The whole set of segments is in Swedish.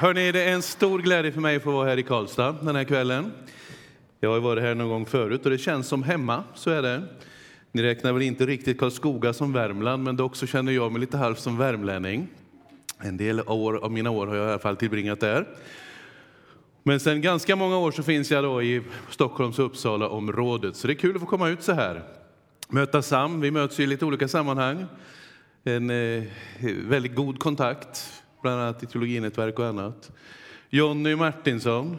Hörni, det är en stor glädje för mig att få vara här i Karlstad den här kvällen. Jag har varit här någon gång förut och det känns som hemma, så är det. Ni räknar väl inte riktigt Karlskoga som Värmland, men dock så känner jag mig lite halvt som värmlänning. En del år av mina år har jag i alla fall tillbringat där. Men sedan ganska många år så finns jag då i Stockholms och Uppsala-området, så det är kul att få komma ut så här. Möta Sam, vi möts i lite olika sammanhang. En eh, väldigt god kontakt, bland annat i teologinätverk och annat. Jonny Martinsson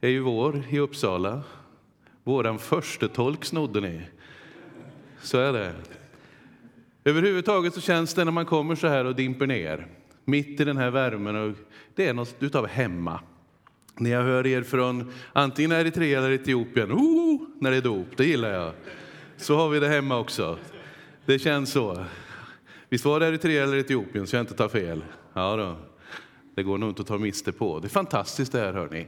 är ju vår i Uppsala. Våran första tolk snodde ni. Så är det. Överhuvudtaget så känns det när man kommer så här och dimper ner, mitt i den här värmen, och det är något utav hemma. När jag hör er från antingen Eritrea eller Etiopien, oh, när det är dop, det gillar jag. Så har vi det hemma också. Det känns så. Visst var det Eritrea eller Etiopien, så jag inte tar fel? Ja då. Det går nog inte att ta miste på. Det är fantastiskt det här, hörni.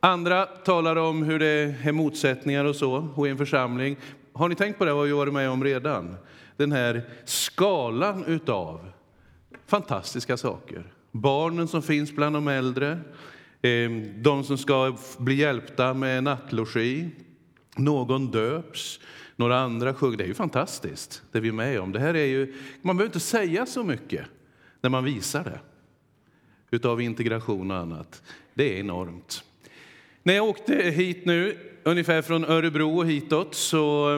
Andra talar om hur det är motsättningar och så och i en församling. Har ni tänkt på det? vad vi varit med om redan? Den här skalan utav fantastiska saker. Barnen som finns bland de äldre, ehm, de som ska bli hjälpta med nattlogi, någon döps, några andra sjunger. Det är ju fantastiskt, det vi är med om. Det här är ju, man behöver inte säga så mycket när man visar det, utav integration och annat. Det är enormt. När jag åkte hit nu, ungefär från Örebro och hitåt, så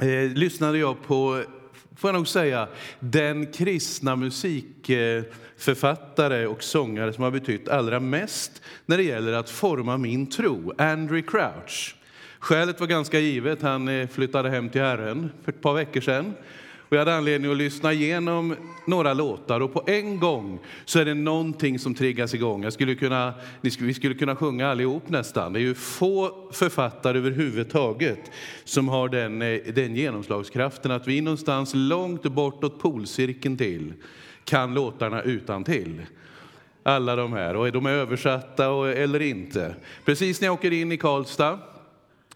eh, lyssnade jag på får jag nog säga, den kristna musikförfattare och sångare som har betytt allra mest när det gäller att forma min tro, Andrew Crouch. Skälet var ganska givet, han eh, flyttade hem till Herren för ett par veckor sedan. Och jag hade anledning att lyssna igenom några låtar och på en gång så är det någonting som triggas igång. Jag skulle kunna, vi skulle kunna sjunga allihop nästan. Det är ju få författare överhuvudtaget som har den, eh, den genomslagskraften att vi någonstans långt bortåt polcirkeln till kan låtarna utan till alla de här. Och de är översatta eller inte. Precis när jag åker in i Karlstad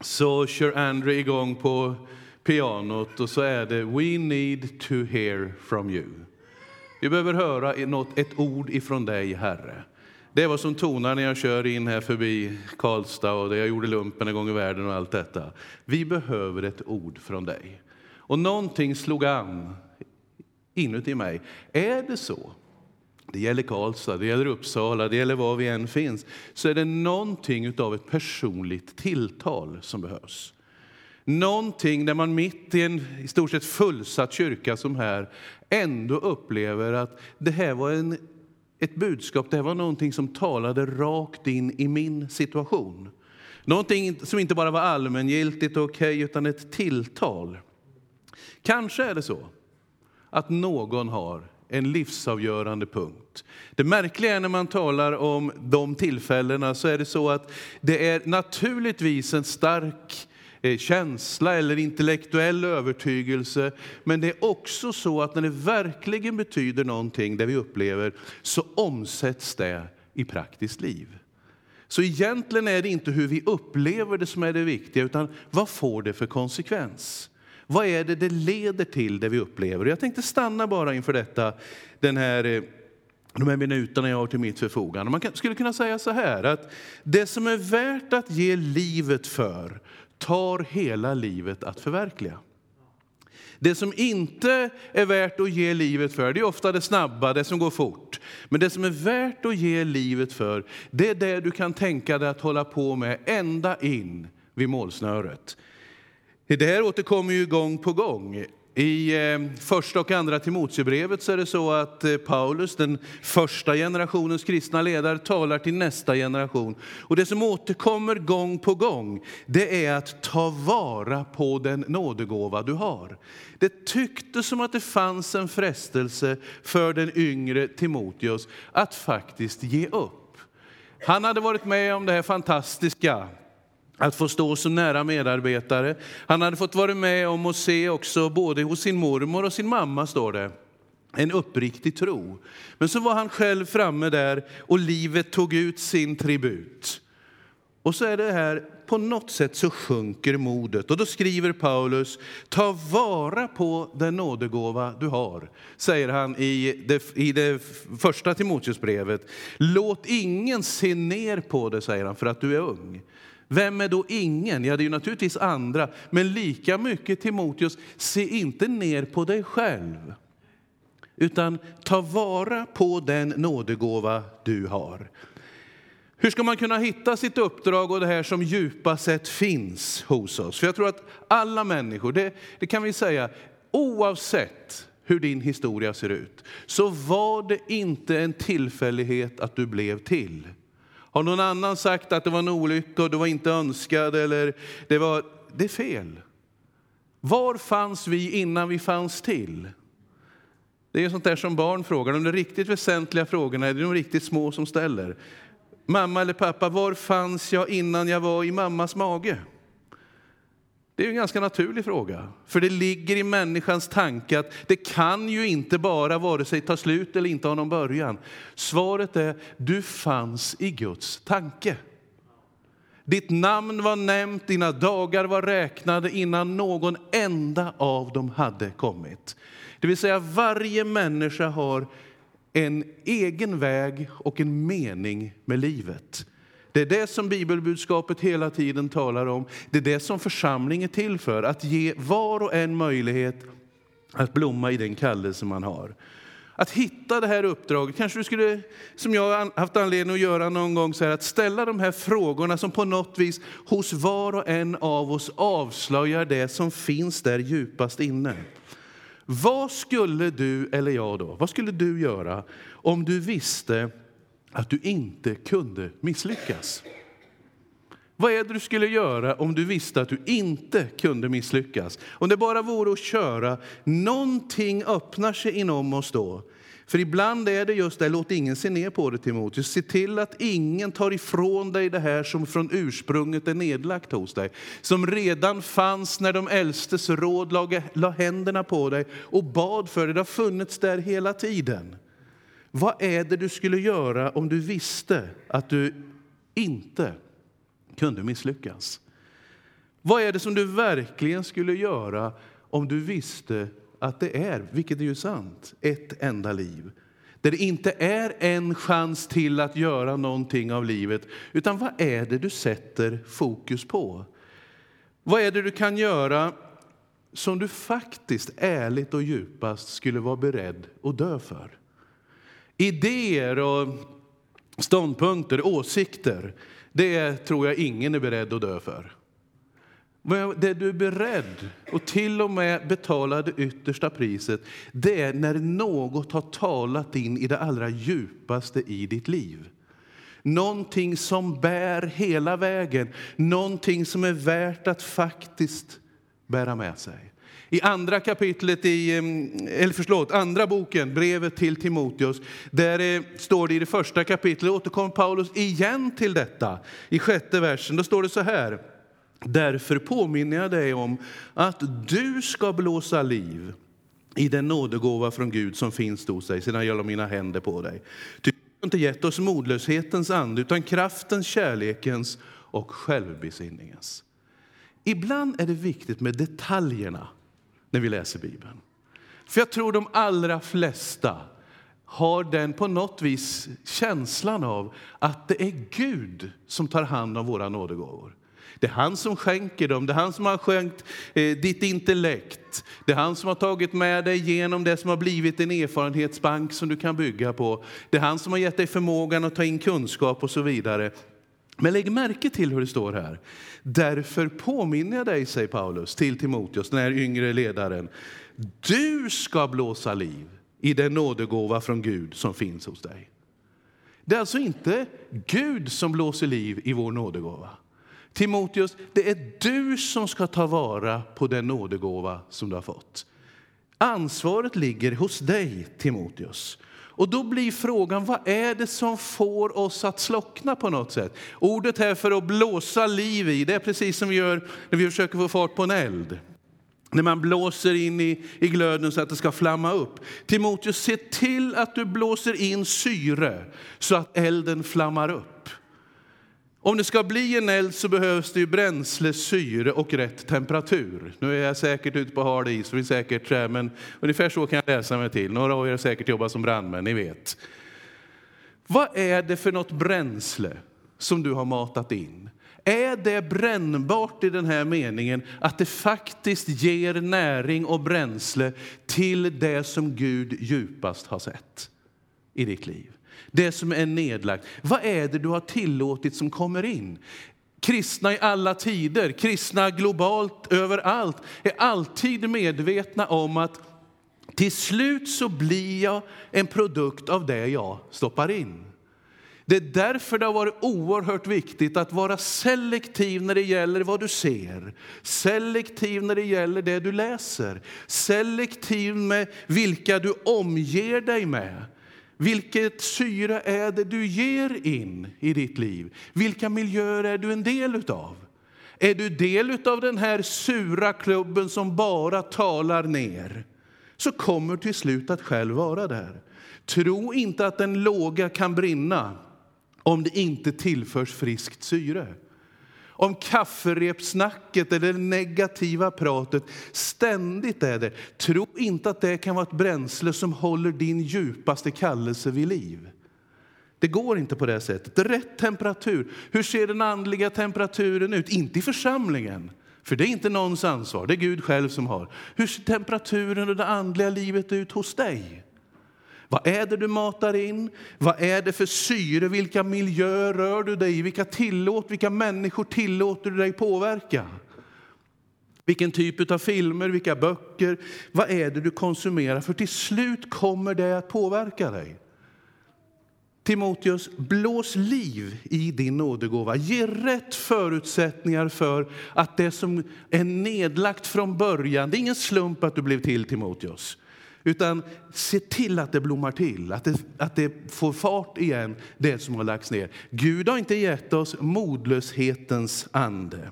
så kör Andrew igång på pianot och så är det We need to hear from you. Vi behöver höra något, ett ord ifrån dig, Herre. Det är vad som tonar när jag kör in här förbi Karlstad och där jag gjorde lumpen en gång i världen och allt detta. Vi behöver ett ord från dig. Och någonting slog an inuti mig. Är det så, det gäller Karlstad, det gäller Uppsala, det gäller var vi än finns, så är det någonting av ett personligt tilltal som behövs. Någonting där man mitt i en i stort sett fullsatt kyrka som här ändå upplever att det här var en, ett budskap, det här var någonting som talade rakt in i min situation. Någonting som inte bara var allmängiltigt och okej, okay, utan ett tilltal. Kanske är det så att någon har en livsavgörande punkt. Det märkliga är när man talar om de tillfällena så är det så att det är naturligtvis en stark eh, känsla eller intellektuell övertygelse. Men det är också så att när det verkligen betyder någonting, det vi upplever, så omsätts det i praktiskt liv. Så egentligen är det inte hur vi upplever det som är det viktiga, utan vad får det för konsekvens? Vad är det det leder till, det vi upplever? Jag tänkte stanna bara inför detta, den här, eh, de här minuterna jag har till mitt förfogande. Man skulle kunna säga så här, att det som är värt att ge livet för, tar hela livet att förverkliga. Det som inte är värt att ge livet för, det är ofta det snabba, det som går fort. Men det som är värt att ge livet för, det är det du kan tänka dig att hålla på med ända in vid målsnöret. Det här återkommer ju gång på gång. I eh, första och andra Timoteusbrevet så är det så att eh, Paulus, den första generationens kristna ledare, talar till nästa generation. Och det som återkommer gång på gång, det är att ta vara på den nådegåva du har. Det tycktes som att det fanns en frestelse för den yngre Timoteus att faktiskt ge upp. Han hade varit med om det här fantastiska att få stå som nära medarbetare. Han hade fått vara med om att se också, både hos sin mormor och sin mamma, står det, en uppriktig tro. Men så var han själv framme där och livet tog ut sin tribut. Och så är det här på något sätt så sjunker modet. Och då skriver Paulus, ta vara på den nådegåva du har, säger han i det, i det första Timoteusbrevet. Låt ingen se ner på det, säger han, för att du är ung. Vem är då ingen? Ja, det är ju naturligtvis andra, men lika mycket Timoteus, se inte ner på dig själv. Utan ta vara på den nådegåva du har. Hur ska man kunna hitta sitt uppdrag och det här som djupast sett finns hos oss? För jag tror att alla människor, det, det kan vi säga, oavsett hur din historia ser ut, så var det inte en tillfällighet att du blev till. Har någon annan sagt att det var en olycka och du var inte önskad eller det var, det är fel. Var fanns vi innan vi fanns till? Det är sånt där som barn frågar. De riktigt väsentliga frågorna är det de riktigt små som ställer. Mamma eller pappa, var fanns jag innan jag var i mammas mage? Det är en ganska naturlig fråga, för det ligger i människans tanke att det kan ju inte bara vare sig ta slut eller inte ha någon början. Svaret är, du fanns i Guds tanke. Ditt namn var nämnt, dina dagar var räknade innan någon enda av dem hade kommit. Det vill säga varje människa har en egen väg och en mening med livet. Det är det som bibelbudskapet hela tiden talar om. Det är det som församlingen är till för, att ge var och en möjlighet att blomma i den kallelse man har. Att hitta det här uppdraget, kanske du skulle, som jag har haft anledning att göra någon gång, så här, att ställa de här frågorna som på något vis hos var och en av oss avslöjar det som finns där djupast inne. Vad skulle du eller jag då, vad skulle du göra om du visste att du inte kunde misslyckas? Vad är det du skulle göra om du visste att du inte kunde misslyckas? Om det bara vore att köra, någonting öppnar sig inom oss då. För ibland är det just det, låt ingen se ner på det Timoteus. Se till att ingen tar ifrån dig det här som från ursprunget är nedlagt hos dig. Som redan fanns när de äldstes råd la, la händerna på dig och bad för dig. Det har funnits där hela tiden. Vad är det du skulle göra om du visste att du inte kunde misslyckas? Vad är det som du verkligen skulle göra om du visste att det är, vilket är ju sant, ett enda liv. Där det inte är en chans till att göra någonting av livet, utan vad är det du sätter fokus på? Vad är det du kan göra som du faktiskt ärligt och djupast skulle vara beredd att dö för? Idéer och ståndpunkter, åsikter, det tror jag ingen är beredd att dö för. Det du är beredd och till och med betala det yttersta priset, det är när något har talat in i det allra djupaste i ditt liv. Någonting som bär hela vägen, någonting som är värt att faktiskt bära med sig. I andra kapitlet, i, mm, eller förlåt, andra boken, brevet till Timoteus, där eh, står det i det första kapitlet, återkommer Paulus igen till detta. I sjätte versen, då står det så här. Därför påminner jag dig om att du ska blåsa liv i den nådegåva från Gud som finns hos dig sedan jag la mina händer på dig. Du har inte gett oss modlöshetens ande utan kraftens, kärlekens och självbesinningens. Ibland är det viktigt med detaljerna när vi läser Bibeln. För jag tror de allra flesta har den på något vis känslan av att det är Gud som tar hand om våra nådegåvor. Det är han som skänker dem, det är han som har skänkt eh, ditt intellekt. Det är han som har tagit med dig genom det som har blivit en erfarenhetsbank som du kan bygga på. Det är han som har gett dig förmågan att ta in kunskap och så vidare. Men lägg märke till hur det står här. Därför påminner jag dig, säger Paulus till Timoteus, den här yngre ledaren. Du ska blåsa liv i den nådegåva från Gud som finns hos dig. Det är alltså inte Gud som blåser liv i vår nådegåva. Timoteus, det är du som ska ta vara på den nådegåva som du har fått. Ansvaret ligger hos dig, Timoteus. Och då blir frågan, vad är det som får oss att slockna på något sätt? Ordet här för att blåsa liv i, det är precis som vi gör när vi försöker få fart på en eld. När man blåser in i, i glöden så att det ska flamma upp. Timoteus, se till att du blåser in syre så att elden flammar upp. Om det ska bli en eld så behövs det ju bränsle, syre och rätt temperatur. Nu är jag säkert ute på hal is, för säkert, men ungefär så kan jag läsa mig till. Några av er har säkert jobbat som brandmän, ni vet. Vad är det för något bränsle som du har matat in? Är det brännbart i den här meningen att det faktiskt ger näring och bränsle till det som Gud djupast har sett i ditt liv? Det som är nedlagt. Vad är det du har tillåtit som kommer in? Kristna i alla tider, kristna globalt överallt, är alltid medvetna om att till slut så blir jag en produkt av det jag stoppar in. Det är därför det har varit oerhört viktigt att vara selektiv när det gäller vad du ser, selektiv när det gäller det du läser, selektiv med vilka du omger dig med. Vilket syre är det du ger in i ditt liv? Vilka miljöer är du en del utav? Är du del av den här sura klubben som bara talar ner, så kommer till slut att själv vara där. Tro inte att en låga kan brinna om det inte tillförs friskt syre. Om kafferepsnacket eller det negativa pratet ständigt är det, tro inte att det kan vara ett bränsle som håller din djupaste kallelse vid liv. Det går inte på det sättet. Rätt temperatur. Hur ser den andliga temperaturen ut? Inte i församlingen, för det är inte någons ansvar. Det är Gud själv som har. Hur ser temperaturen och det andliga livet ut hos dig? Vad är det du matar in? Vad är det för syre? Vilka miljöer rör du dig i? Vilka, tillåt, vilka människor tillåter du dig påverka? Vilken typ av filmer, vilka böcker? Vad är det du konsumerar? För till slut kommer det att påverka dig. Timoteus, blås liv i din nådegåva. Ge rätt förutsättningar för att det som är nedlagt från början, det är ingen slump att du blev till Timoteus. Utan se till att det blommar till, att det, att det får fart igen, det som har lagts ner. Gud har inte gett oss modlöshetens ande.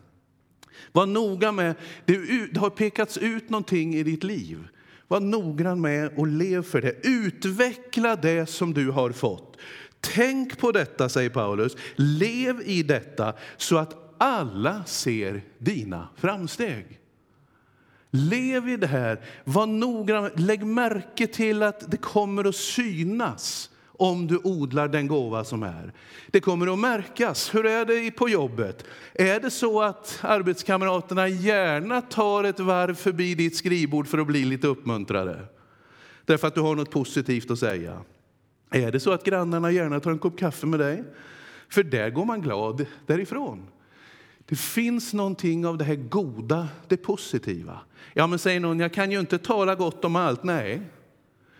Var noga med, det har pekats ut någonting i ditt liv. Var noggrann med och lev för det. Utveckla det som du har fått. Tänk på detta, säger Paulus. Lev i detta så att alla ser dina framsteg. Lev i det här. Var noggrann. Lägg märke till att det kommer att synas om du odlar den gåva som är. Det kommer att märkas. Hur är det på jobbet? Är det så att arbetskamraterna gärna tar ett varv förbi ditt skrivbord för att bli lite uppmuntrade? Därför att du har något positivt att säga. Är det så att grannarna gärna tar en kopp kaffe med dig? För där går man glad därifrån. Det finns någonting av det här goda, det positiva. Ja, men säger någon, jag kan ju inte tala gott om allt. Nej,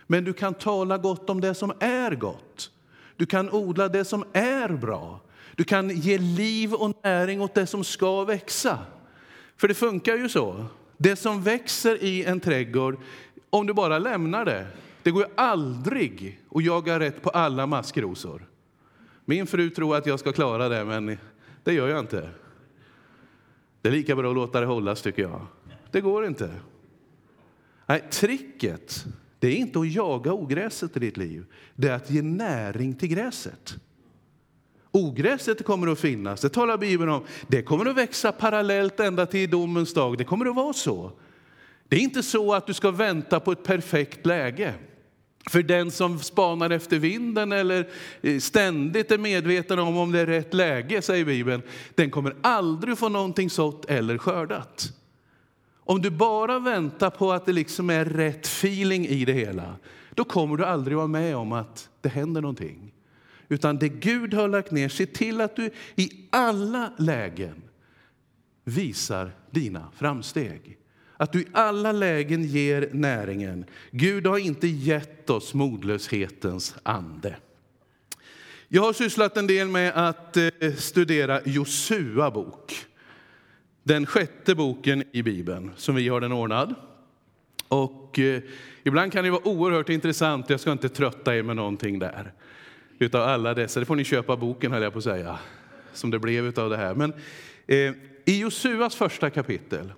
men du kan tala gott om det som är gott. Du kan odla det som är bra. Du kan ge liv och näring åt det som ska växa. För det funkar ju så. Det som växer i en trädgård, om du bara lämnar det, det går ju aldrig att jaga rätt på alla maskrosor. Min fru tror att jag ska klara det, men det gör jag inte. Det är lika bra att låta det hållas, tycker jag. Det går inte. Nej, tricket det är inte att jaga ogräset i ditt liv, det är att ge näring till gräset. Ogräset kommer att finnas, det talar Bibeln om. Det kommer att växa parallellt ända till domens dag. Det kommer att vara så. Det är inte så att du ska vänta på ett perfekt läge. För den som spanar efter vinden eller eh, ständigt är medveten om om det är rätt läge, säger Bibeln, den kommer aldrig få någonting sått eller skördat. Om du bara väntar på att det liksom är rätt feeling i det hela, då kommer du aldrig vara med om att det händer någonting. Utan det Gud har lagt ner, se till att du i alla lägen visar dina framsteg. Att du i alla lägen ger näringen. Gud har inte gett oss modlöshetens ande. Jag har sysslat en del med att eh, studera Josua bok. Den sjätte boken i Bibeln, som vi har den ordnad. Och eh, ibland kan det vara oerhört intressant, jag ska inte trötta er med någonting där. Utav alla dessa, det får ni köpa boken höll jag på att säga, som det blev utav det här. Men eh, i Josuas första kapitel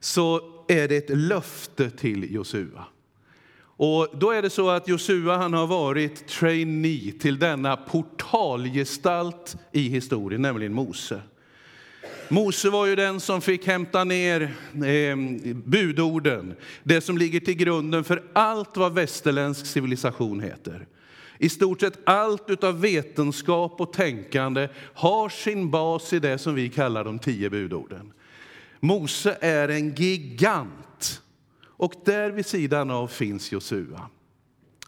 så är det ett löfte till Josua. Och då är det så att Josua han har varit trainee till denna portalgestalt i historien, nämligen Mose. Mose var ju den som fick hämta ner eh, budorden, det som ligger till grunden för allt vad västerländsk civilisation heter. I stort sett allt utav vetenskap och tänkande har sin bas i det som vi kallar de tio budorden. Mose är en gigant och där vid sidan av finns Josua.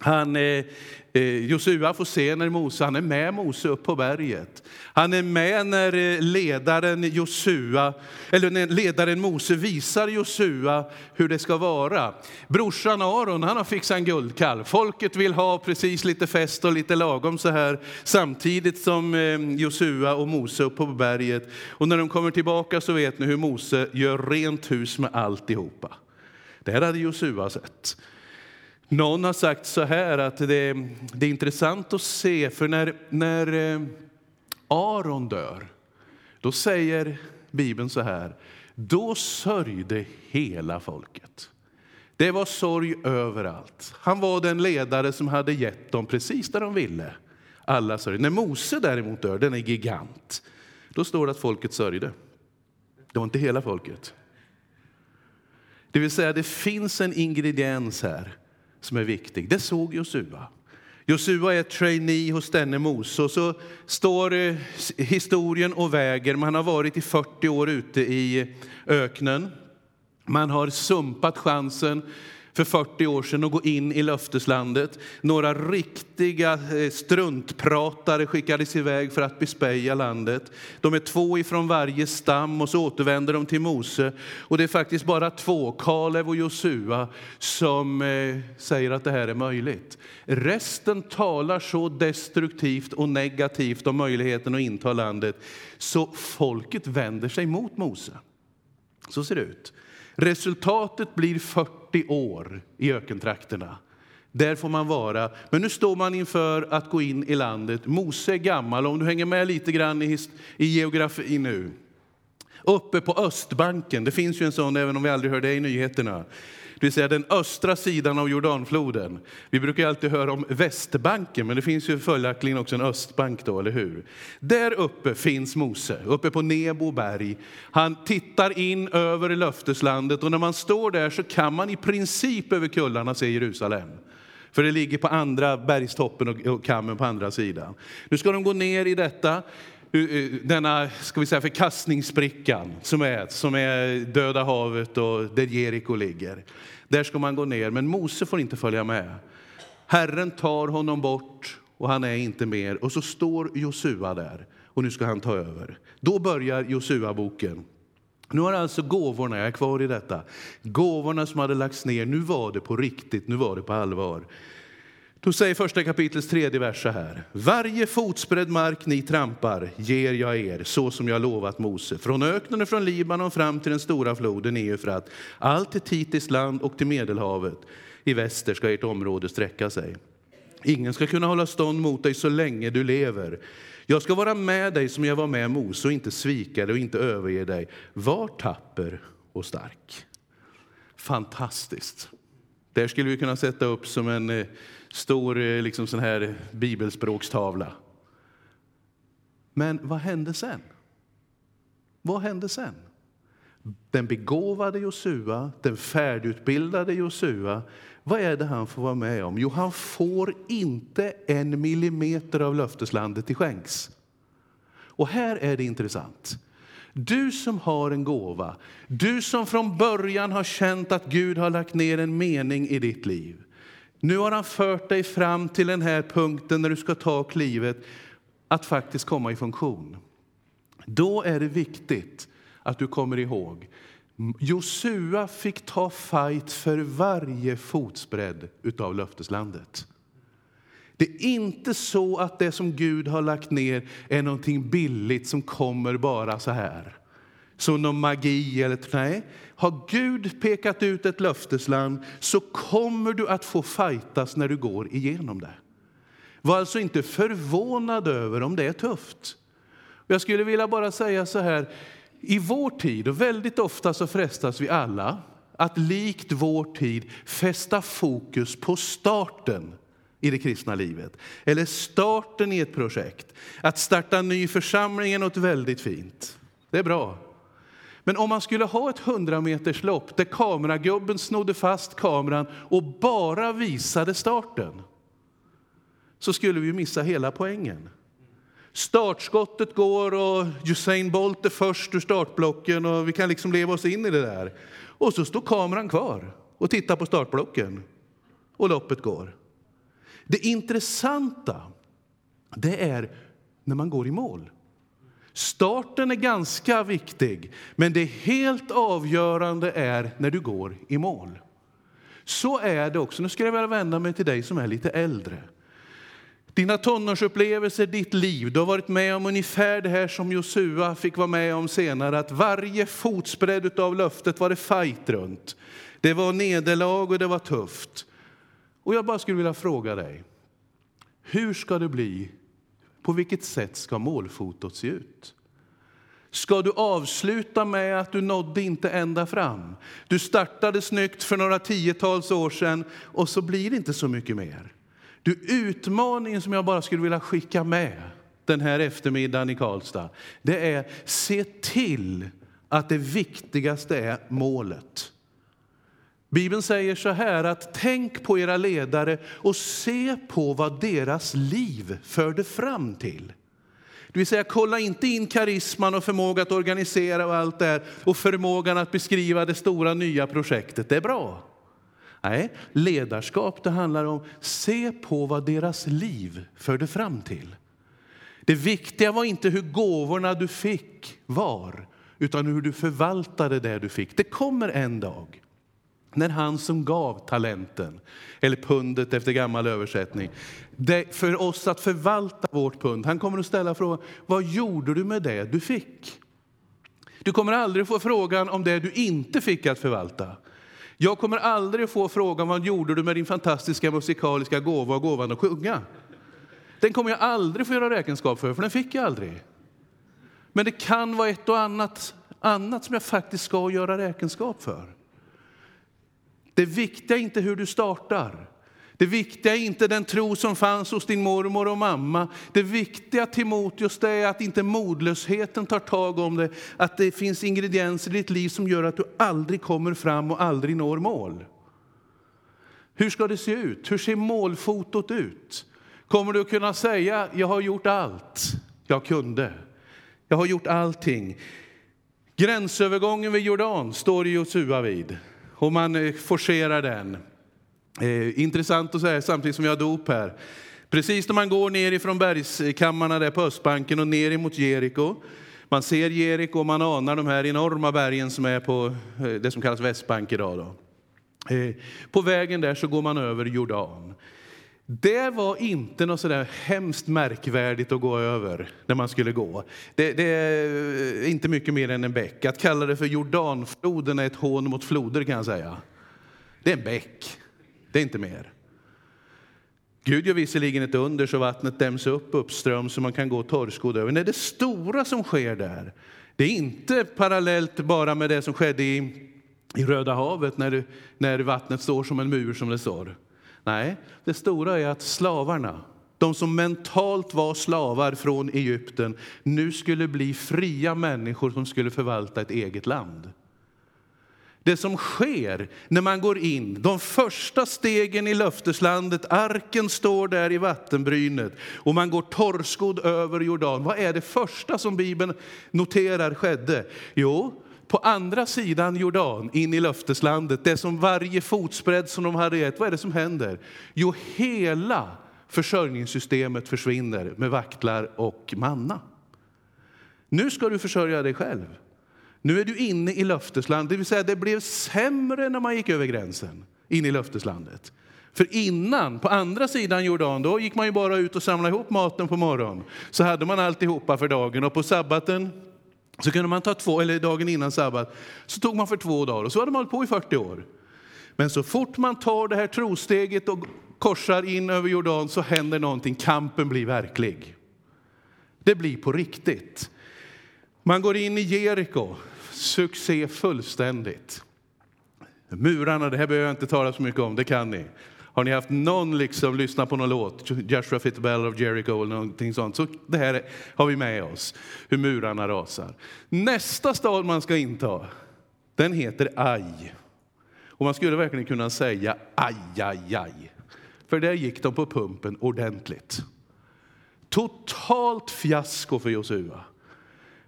Han, eh, eh, Josua får se när Mose, han är med Mose upp på berget. Han är med när eh, ledaren Josua, eller när ledaren Mose visar Josua hur det ska vara. Brorsan Aron, han har fixat en guldkalv. Folket vill ha precis lite fest och lite lagom så här samtidigt som eh, Josua och Mose upp på berget. Och när de kommer tillbaka så vet ni hur Mose gör rent hus med alltihopa. Det här hade Josua sett. Någon har sagt så här att det, det är intressant att se, för när, när eh, Aron dör, då säger Bibeln så här, då sörjde hela folket. Det var sorg överallt. Han var den ledare som hade gett dem precis det de ville. Alla sörjde. När Mose däremot dör, den är gigant, då står det att folket sörjde. Det var inte hela folket. Det vill säga, det finns en ingrediens här som är viktig. Det såg Josua. Josua är trainee hos denne Mose och så står eh, historien och väger. Man har varit i 40 år ute i öknen. Man har sumpat chansen för 40 år sedan att gå in i löfteslandet. Några riktiga eh, struntpratare skickades iväg för att bespeja landet. De är två ifrån varje stam och så återvänder de till Mose. Och det är faktiskt bara två, Kalev och Josua, som eh, säger att det här är möjligt. Resten talar så destruktivt och negativt om möjligheten att inta landet så folket vänder sig mot Mose. Så ser det ut. Resultatet blir 40 år i ökentrakterna. Där får man vara. Men nu står man inför att gå in i landet. Mose är gammal, om du hänger med lite grann i, i geografi nu. Uppe på Östbanken, det finns ju en sån även om vi aldrig hör det i nyheterna det vill säga den östra sidan av Jordanfloden. Vi brukar alltid höra om Västbanken, men det finns ju följaktligen också en östbank då, eller hur? Där uppe finns Mose, uppe på Nebo berg. Han tittar in över löfteslandet och när man står där så kan man i princip över kullarna se Jerusalem. För det ligger på andra bergstoppen och kammen på andra sidan. Nu ska de gå ner i detta denna ska vi säga, förkastningsbrickan som är, som är Döda havet och där Jeriko ligger. Där ska man gå ner, men Mose får inte följa med. Herren tar honom bort och han är inte mer. Och så står Josua där och nu ska han ta över. Då börjar Josua-boken. Nu har alltså gåvorna, jag är kvar i detta, gåvorna som hade lagts ner, nu var det på riktigt, nu var det på allvar. Då säger första kapitlets tredje vers så här. Varje fotsbredd mark ni trampar ger jag er, så som jag lovat Mose. Från öknen och från Libanon fram till den stora floden Eufrat, allt till Titis land och till Medelhavet. I väster ska ert område sträcka sig. Ingen ska kunna hålla stånd mot dig så länge du lever. Jag ska vara med dig som jag var med Mose och inte svika dig och inte överge dig. Var tapper och stark. Fantastiskt. Där skulle vi kunna sätta upp som en eh, stor eh, liksom sån här bibelspråkstavla. Men vad hände sen? Vad hände sen? Den begåvade Josua, den färdigutbildade Josua, vad är det han får vara med om? Jo, han får inte en millimeter av löfteslandet till skänks. Och här är det intressant. Du som har en gåva, du som från början har känt att Gud har lagt ner en mening i ditt liv. Nu har han fört dig fram till den här punkten när du ska ta klivet att faktiskt komma i funktion. Då är det viktigt att du kommer ihåg Josua fick ta fight för varje fotsbredd av löfteslandet. Det är inte så att det som Gud har lagt ner är någonting billigt som kommer bara så här. Som någon magi eller nej. Har Gud pekat ut ett löftesland så kommer du att få fightas när du går igenom det. Var alltså inte förvånad över om det är tufft. Jag skulle vilja bara säga så här, i vår tid, och väldigt ofta så frestas vi alla att likt vår tid fästa fokus på starten i det kristna livet. Eller starten i ett projekt. Att starta en ny församling är något väldigt fint. Det är bra. Men om man skulle ha ett 100 meters lopp där kameragubben snodde fast kameran och bara visade starten, så skulle vi missa hela poängen. Startskottet går och Usain Bolt är först ur startblocken och vi kan liksom leva oss in i det där. Och så står kameran kvar och tittar på startblocken och loppet går. Det intressanta, det är när man går i mål. Starten är ganska viktig, men det helt avgörande är när du går i mål. Så är det också. Nu ska jag vända mig till dig som är lite äldre. Dina tonårsupplevelser, ditt liv, du har varit med om ungefär det här som Josua fick vara med om senare, att varje fotsbredd av löftet var det fight runt. Det var nederlag och det var tufft. Och jag bara skulle vilja fråga dig, hur ska det bli? På vilket sätt ska målfotot se ut? Ska du avsluta med att du nådde inte ända fram? Du startade snyggt för några tiotals år sedan och så blir det inte så mycket mer. Du, utmaningen som jag bara skulle vilja skicka med den här eftermiddagen i Karlstad, det är se till att det viktigaste är målet. Bibeln säger så här att tänk på era ledare och se på vad deras liv förde fram till. Det vill säga, kolla inte in karisman och förmåga att organisera och allt det och förmågan att beskriva det stora nya projektet. Det är bra. Nej, ledarskap det handlar om se på vad deras liv förde fram till. Det viktiga var inte hur gåvorna du fick var, utan hur du förvaltade det du fick. Det kommer en dag när han som gav talenten, eller pundet efter gammal översättning, det för oss att förvalta vårt pund, han kommer att ställa frågan, vad gjorde du med det du fick? Du kommer aldrig få frågan om det du inte fick att förvalta. Jag kommer aldrig få frågan vad gjorde du med din fantastiska musikaliska gåva och gåvan att sjunga. Den kommer jag aldrig få göra räkenskap för, för den fick jag aldrig. Men det kan vara ett och annat, annat som jag faktiskt ska göra räkenskap för. Det viktiga är inte hur du startar. Det viktiga är inte den tro som fanns hos din mormor och mamma. Det viktiga Timoteus det är att inte modlösheten tar tag om det. Att det finns ingredienser i ditt liv som gör att du aldrig kommer fram och aldrig når mål. Hur ska det se ut? Hur ser målfotot ut? Kommer du att kunna säga, jag har gjort allt jag kunde. Jag har gjort allting. Gränsövergången vid Jordan står Josua vid och man eh, forcerar den. Eh, intressant att säga samtidigt som vi har dop här. Precis när man går ner ifrån bergskammarna där på Östbanken och ner emot Jeriko. Man ser Jeriko och man anar de här enorma bergen som är på eh, det som kallas Västbank idag. Då. Eh, på vägen där så går man över Jordan. Det var inte något sådär hemskt märkvärdigt att gå över när man skulle gå. Det, det, är eh, inte mycket mer än en bäck. Att kalla det för Jordanfloden är ett hån mot floder kan jag säga. Det är en bäck. Det är inte mer. Gud gör visserligen ett under så vattnet däms upp uppström så man kan gå torrskodd över. Nej, det stora som sker där, det är inte parallellt bara med det som skedde i, i Röda havet när, när vattnet står som en mur som det står. Nej, det stora är att slavarna, de som mentalt var slavar från Egypten, nu skulle bli fria människor som skulle förvalta ett eget land. Det som sker när man går in, de första stegen i löfteslandet, arken står där i vattenbrynet och man går torrskodd över Jordan. Vad är det första som Bibeln noterar skedde? Jo, på andra sidan Jordan, in i löfteslandet, det som varje fotspread som de hade gett, vad är det som händer? Jo, hela försörjningssystemet försvinner med vaktlar och manna. Nu ska du försörja dig själv. Nu är du inne i löfteslandet, det vill säga det blev sämre när man gick över gränsen in i löfteslandet. För innan, på andra sidan Jordan, då gick man ju bara ut och samlade ihop maten på morgonen. Så hade man alltihopa för dagen och på sabbaten så kunde man ta två, eller dagen innan sabbat, så tog man för två dagar och så hade man hållit på i 40 år. Men så fort man tar det här trosteget och korsar in över Jordan så händer någonting, kampen blir verklig. Det blir på riktigt. Man går in i Jeriko, succé fullständigt. Murarna, det här behöver jag inte tala så mycket om, det kan ni. Har ni haft någon liksom lyssnat på någon låt, Joshua Fittebell of Jericho eller någonting sånt, så det här har vi med oss, hur murarna rasar. Nästa stad man ska inta, den heter Aj. Och man skulle verkligen kunna säga aj, aj, aj. För där gick de på pumpen ordentligt. Totalt fiasko för Josua.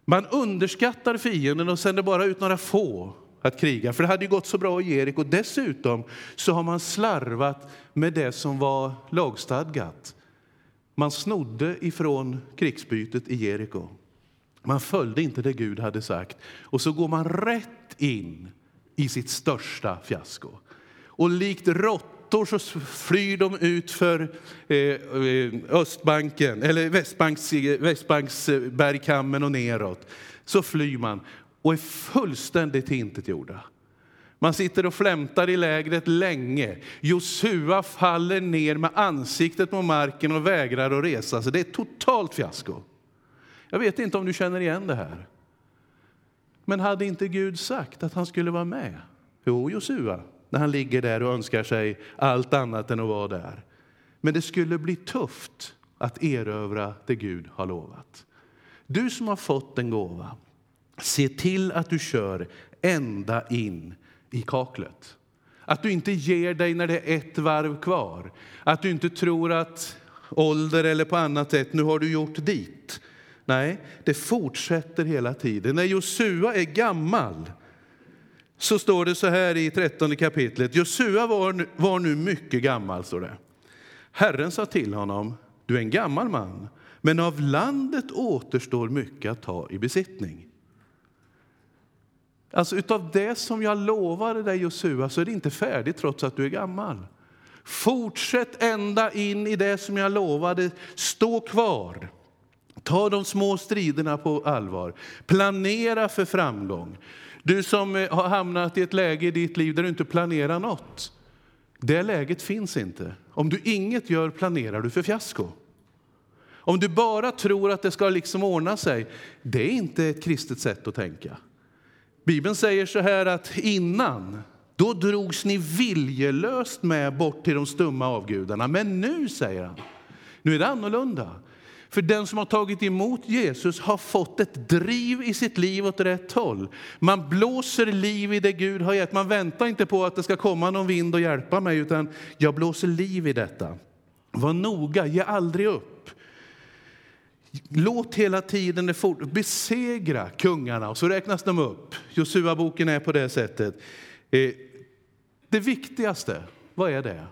Man underskattar fienden och sänder bara ut några få att kriga, för det hade ju gått så bra i Jeriko. Dessutom så har man slarvat med det som var lagstadgat. Man snodde ifrån krigsbytet i Jeriko. Man följde inte det Gud hade sagt. Och så går man rätt in i sitt största fiasko. Och likt råttor så flyr de ut för eh, eh, Östbanken, eller Västbanks, Västbanksbergkammen och neråt. Så flyr man och är fullständigt intetgjorda. Man sitter och flämtar i lägret länge. Josua faller ner med ansiktet på marken och vägrar att resa sig. Det är ett totalt fiasko. Jag vet inte om du känner igen det här. Men hade inte Gud sagt att han skulle vara med? Jo, Josua, när han ligger där och önskar sig allt annat än att vara där. Men det skulle bli tufft att erövra det Gud har lovat. Du som har fått en gåva, se till att du kör ända in i kaklet. Att du inte ger dig när det är ett varv kvar. Att du inte tror att ålder eller på annat sätt, nu har du gjort dit. Nej, det fortsätter hela tiden. När Josua är gammal så står det så här i 13 kapitlet. Josua var, var nu mycket gammal, står det. Herren sa till honom, du är en gammal man, men av landet återstår mycket att ta i besittning. Alltså utav det som jag lovade dig Josua så är det inte färdigt trots att du är gammal. Fortsätt ända in i det som jag lovade, stå kvar. Ta de små striderna på allvar. Planera för framgång. Du som eh, har hamnat i ett läge i ditt liv där du inte planerar något. Det läget finns inte. Om du inget gör planerar du för fiasko. Om du bara tror att det ska liksom ordna sig, det är inte ett kristet sätt att tänka. Bibeln säger så här att innan, då drogs ni viljelöst med bort till de stumma avgudarna. Men nu, säger han, nu är det annorlunda. För den som har tagit emot Jesus har fått ett driv i sitt liv åt rätt håll. Man blåser liv i det Gud har gett. Man väntar inte på att det ska komma någon vind och hjälpa mig, utan jag blåser liv i detta. Var noga, ge aldrig upp. Låt hela tiden det fort, besegra kungarna. Och så räknas de upp. Josua-boken är på det sättet. Eh, det viktigaste, vad är det?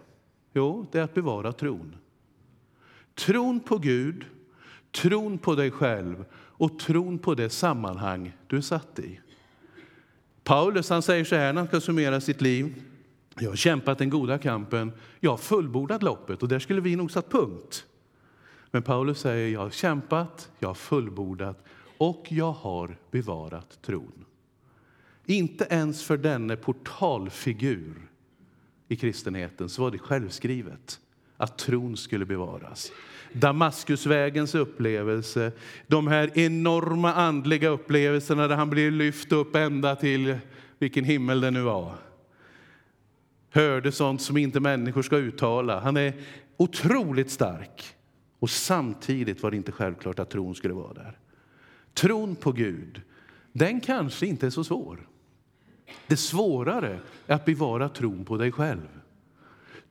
Jo, det är att bevara tron. Tron på Gud, tron på dig själv och tron på det sammanhang du är satt i. Paulus han säger så här när han ska summera sitt liv. Jag har kämpat den goda kampen, jag har fullbordat loppet och där skulle vi nog satt punkt. Men Paulus säger, jag har kämpat, jag har fullbordat och jag har bevarat tron. Inte ens för denne portalfigur i kristenheten så var det självskrivet att tron skulle bevaras. Damaskusvägens upplevelse, de här enorma andliga upplevelserna där han blir lyft upp ända till vilken himmel det nu var. Hörde sånt som inte människor ska uttala. Han är otroligt stark. Och samtidigt var det inte självklart att tron skulle vara där. Tron på Gud, den kanske inte är så svår. Det svårare är att bevara tron på dig själv.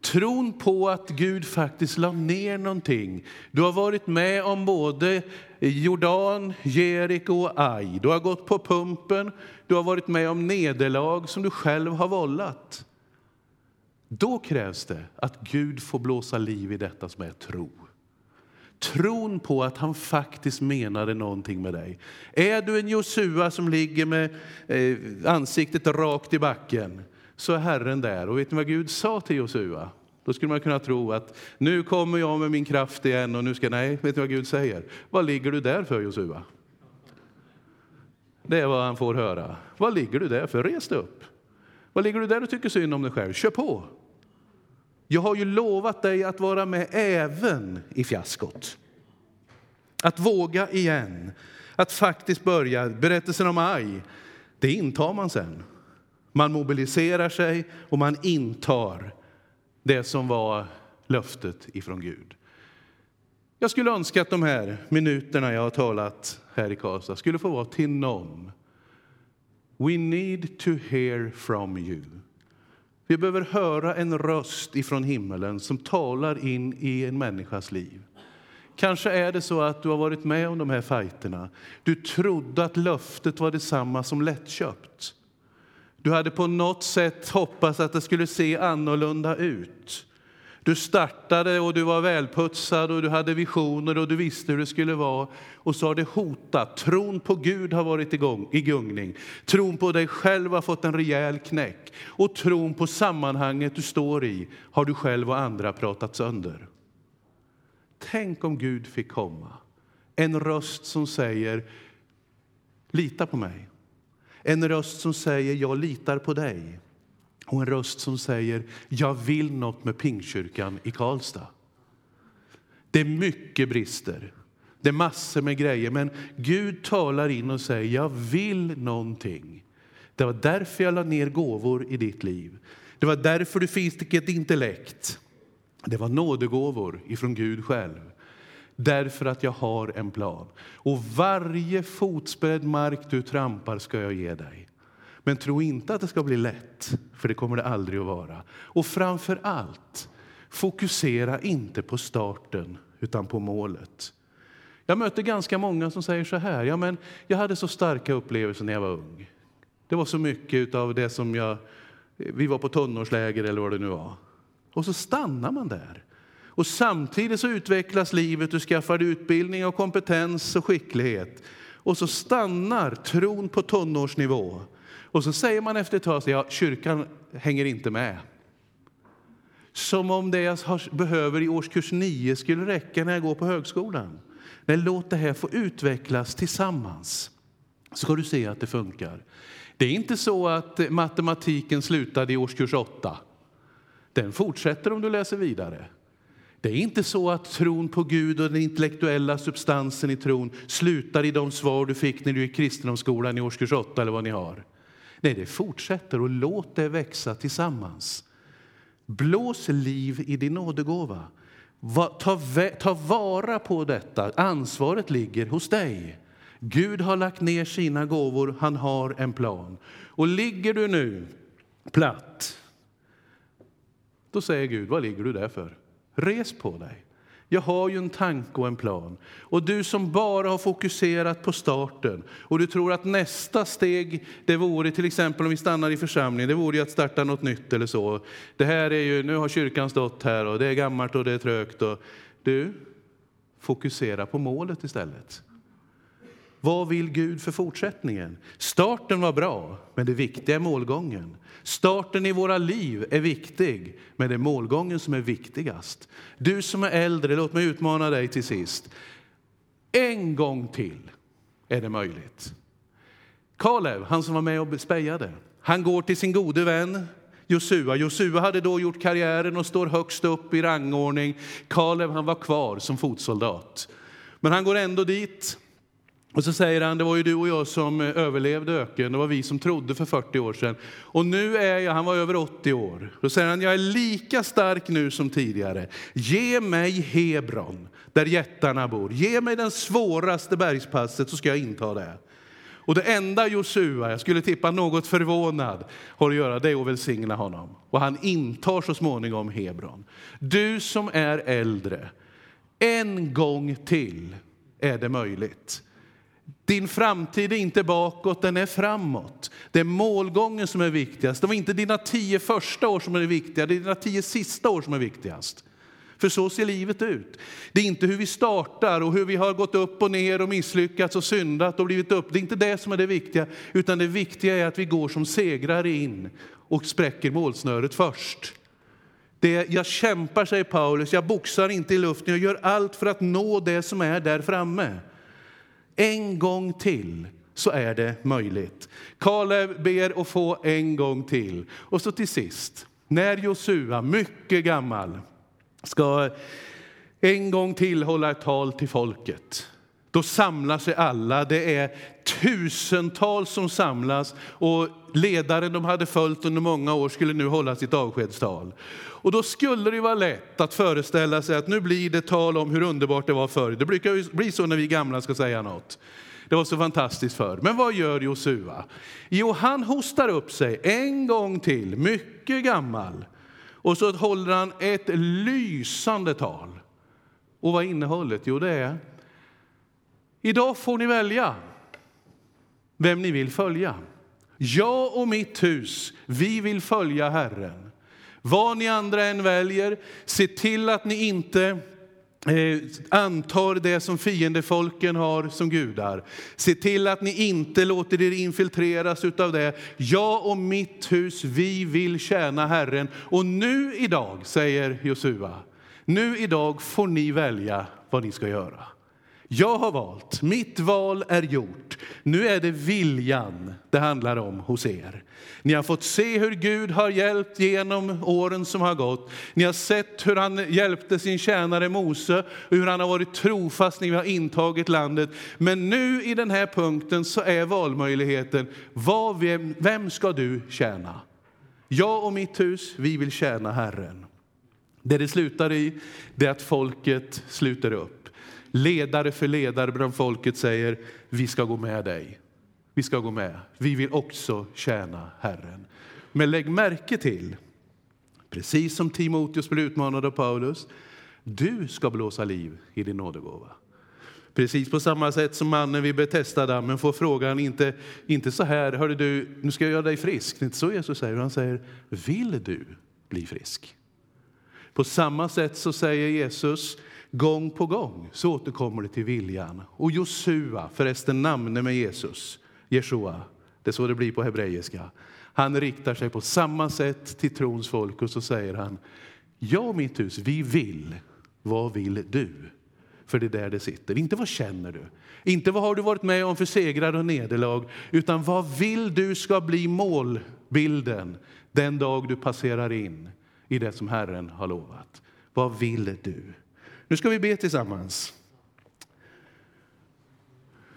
Tron på att Gud faktiskt la ner någonting. Du har varit med om både Jordan, Jeriko och Aj. Du har gått på pumpen, du har varit med om nederlag som du själv har vållat. Då krävs det att Gud får blåsa liv i detta som är tro. Tron på att han faktiskt menade någonting med dig. Är du en Josua som ligger med eh, ansiktet rakt i backen så är Herren där. Och vet ni vad Gud sa till Josua? Då skulle man kunna tro att nu kommer jag med min kraft igen och nu ska, nej, vet ni vad Gud säger? Vad ligger du där för Josua? Det är vad han får höra. Vad ligger du där för? Res dig upp. Vad ligger du där och tycker synd om dig själv? Kör på! Jag har ju lovat dig att vara med även i fiaskot. Att våga igen, att faktiskt börja. Berättelsen om Aj, det intar man sen. Man mobiliserar sig och man intar det som var löftet ifrån Gud. Jag skulle önska att de här minuterna jag har talat här i Karlstad skulle få vara till någon. We need to hear from you. Vi behöver höra en röst ifrån himmelen som talar in i en människas liv. Kanske är det så att du har varit med om de här fighterna. Du trodde att löftet var detsamma som lättköpt. Du hade på något sätt hoppats att det skulle se annorlunda ut. Du startade och du var välputsad och du hade visioner och du visste hur det skulle vara. Och så har det hotat. Tron på Gud har varit igång, i gungning. Tron på dig själv har fått en rejäl knäck. Och tron på sammanhanget du står i har du själv och andra pratat sönder. Tänk om Gud fick komma. En röst som säger lita på mig. En röst som säger jag litar på dig. Och en röst som säger jag vill något med Pingkyrkan i Karlstad. Det är mycket brister. Det är massor med grejer, men Gud talar in och säger jag vill någonting. Det var därför jag la ner gåvor i ditt liv. Det var därför du fick ett intellekt. Det var nådegåvor ifrån Gud själv. Därför att jag har en plan. Och varje fotspädd mark du trampar ska jag ge dig. Men tro inte att det ska bli lätt, för det kommer det aldrig att vara. Och framför allt, fokusera inte på starten, utan på målet. Jag möter ganska många som säger så här, ja men jag hade så starka upplevelser när jag var ung. Det var så mycket av det som jag, vi var på tonårsläger eller vad det nu var. Och så stannar man där. Och samtidigt så utvecklas livet, du skaffar utbildning och kompetens och skicklighet. Och så stannar tron på tonårsnivå. Och så säger man efter ett tag, ja, kyrkan hänger inte med. Som om det jag behöver i årskurs 9 skulle räcka när jag går på högskolan. Nej, låt det här få utvecklas tillsammans, så ska du se att det funkar. Det är inte så att matematiken slutade i årskurs 8. Den fortsätter om du läser vidare. Det är inte så att tron på Gud och den intellektuella substansen i tron slutar i de svar du fick när du gick kristendomsskolan i årskurs 8 eller vad ni har. Nej, det fortsätter och låt det växa tillsammans. Blås liv i din nådegåva. Ta, ta vara på detta. Ansvaret ligger hos dig. Gud har lagt ner sina gåvor, han har en plan. Och ligger du nu platt, då säger Gud, vad ligger du där för? Res på dig. Jag har ju en tanke och en plan. Och du som bara har fokuserat på starten och du tror att nästa steg, det vore till exempel om vi stannar i församlingen, det vore att starta något nytt eller så. Det här är ju, nu har kyrkan stått här och det är gammalt och det är trögt. Och, du, fokusera på målet istället. Vad vill Gud för fortsättningen? Starten var bra, men det viktiga är målgången. Starten i våra liv är viktig, men det är målgången som är viktigast. Du som är äldre, låt mig utmana dig till sist. En gång till är det möjligt. Kalev, han som var med och spejade, han går till sin gode vän Josua. Josua hade då gjort karriären och står högst upp i rangordning. Kalev han var kvar som fotsoldat. Men han går ändå dit och så säger han, det var ju du och jag som eh, överlevde öken, det var vi som trodde för 40 år sedan. Och nu är jag, han var över 80 år, då säger han, jag är lika stark nu som tidigare. Ge mig Hebron, där jättarna bor. Ge mig den svåraste bergspasset så ska jag inta det. Och det enda Josua, jag skulle tippa något förvånad, har att göra det är att välsigna honom. Och han intar så småningom Hebron. Du som är äldre, en gång till är det möjligt. Din framtid är inte bakåt, den är framåt. Det är målgången som är viktigast. Det var inte dina tio första år som är viktiga, det är dina tio sista år som är viktigast. För så ser livet ut. Det är inte hur vi startar och hur vi har gått upp och ner och misslyckats och syndat och blivit upp. Det är inte det som är det viktiga, utan det viktiga är att vi går som segrare in och spräcker målsnöret först. Det, jag kämpar, säger Paulus, jag boxar inte i luften, jag gör allt för att nå det som är där framme. En gång till så är det möjligt. Kalev ber att få en gång till. Och så till sist, när Josua, mycket gammal, ska en gång till hålla ett tal till folket. Då samlar sig alla. Det är tusentals som samlas och ledaren de hade följt under många år skulle nu hålla sitt avskedstal. Och då skulle det vara lätt att föreställa sig att nu blir det tal om hur underbart det var förr. Det brukar ju bli så när vi gamla ska säga något. Det var så fantastiskt förr. Men vad gör Josua? Jo, han hostar upp sig en gång till, mycket gammal. Och så håller han ett lysande tal. Och vad är innehållet? Jo, det är Idag får ni välja vem ni vill följa. Jag och mitt hus, vi vill följa Herren. Vad ni andra än väljer, se till att ni inte eh, antar det som fiendefolken har som gudar. Se till att ni inte låter er infiltreras av det. Jag och mitt hus, vi vill tjäna Herren. Och nu idag, säger Josua, nu idag får ni välja vad ni ska göra. Jag har valt, mitt val är gjort. Nu är det viljan det handlar om hos er. Ni har fått se hur Gud har hjälpt genom åren som har gått. Ni har sett hur han hjälpte sin tjänare Mose och hur han har varit trofast när vi har intagit landet. Men nu i den här punkten så är valmöjligheten, vad, vem, vem ska du tjäna? Jag och mitt hus, vi vill tjäna Herren. Det det slutar i, det är att folket sluter upp. Ledare för ledare bland folket säger, vi ska gå med dig. Vi ska gå med. Vi vill också tjäna Herren. Men lägg märke till, precis som Timoteus blev utmanad av Paulus, du ska blåsa liv i din nådegåva. Precis på samma sätt som mannen vid Betesda-dammen får frågan, inte, inte så här, hörde du, nu ska jag göra dig frisk. Det är inte så Jesus säger, han säger, vill du bli frisk? På samma sätt så säger Jesus, Gång på gång så återkommer det till viljan. Och Josua, förresten namnet med Jesus, Jeshua, det är så det blir på hebreiska. Han riktar sig på samma sätt till trons folk och så säger han, jag och mitt hus, vi vill, vad vill du? För det är där det sitter. Inte vad känner du, inte vad har du varit med om för segrar och nederlag, utan vad vill du ska bli målbilden den dag du passerar in i det som Herren har lovat. Vad vill du? Nu ska vi be tillsammans.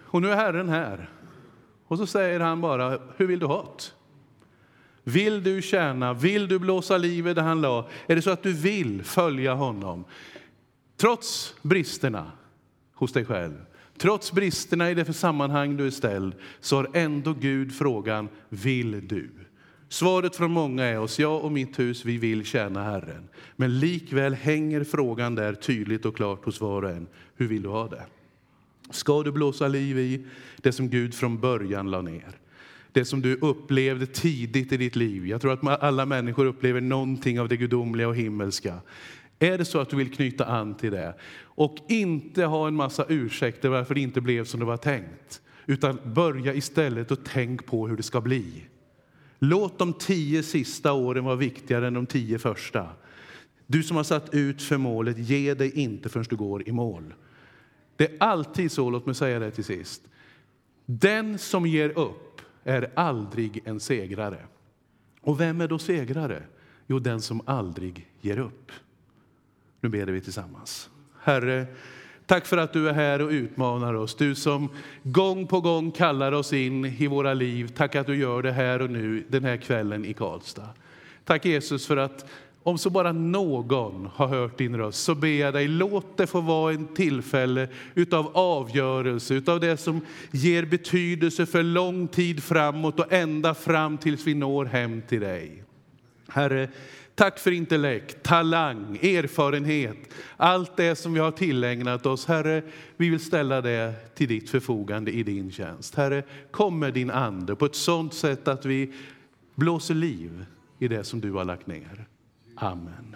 Och nu är Herren här. Och så säger han bara, hur vill du ha det? Vill du tjäna? Vill du blåsa livet där han la? Är det så att du vill följa honom? Trots bristerna hos dig själv, trots bristerna i det för sammanhang du är ställd, så har ändå Gud frågan, vill du? Svaret från många är oss, jag och mitt hus, vi vill tjäna Herren. Men likväl hänger frågan där tydligt och klart hos var och en. Hur vill du ha det? Ska du blåsa liv i det som Gud från början la ner? Det som du upplevde tidigt i ditt liv. Jag tror att alla människor upplever någonting av det gudomliga och himmelska. Är det så att du vill knyta an till det och inte ha en massa ursäkter varför det inte blev som det var tänkt, utan börja istället och tänk på hur det ska bli. Låt de tio sista åren vara viktigare än de tio första. Du som har satt ut för målet, ge dig inte förrän du går i mål. Det är alltid så, låt mig säga det till sist. Den som ger upp är aldrig en segrare. Och vem är då segrare? Jo, den som aldrig ger upp. Nu ber vi tillsammans. Herre, Tack för att du är här och utmanar oss. Du som gång på gång kallar oss in i våra liv. Tack att du gör det här och nu, den här kvällen i Karlstad. Tack Jesus för att om så bara någon har hört din röst så ber jag dig, låt det få vara en tillfälle utav avgörelse, utav det som ger betydelse för lång tid framåt och ända fram tills vi når hem till dig. Herre, Tack för intellekt, talang, erfarenhet, allt det som vi har tillägnat oss. Herre, vi vill ställa det till ditt förfogande i din tjänst. Herre, kom med din ande på ett sådant sätt att vi blåser liv i det som du har lagt ner. Amen.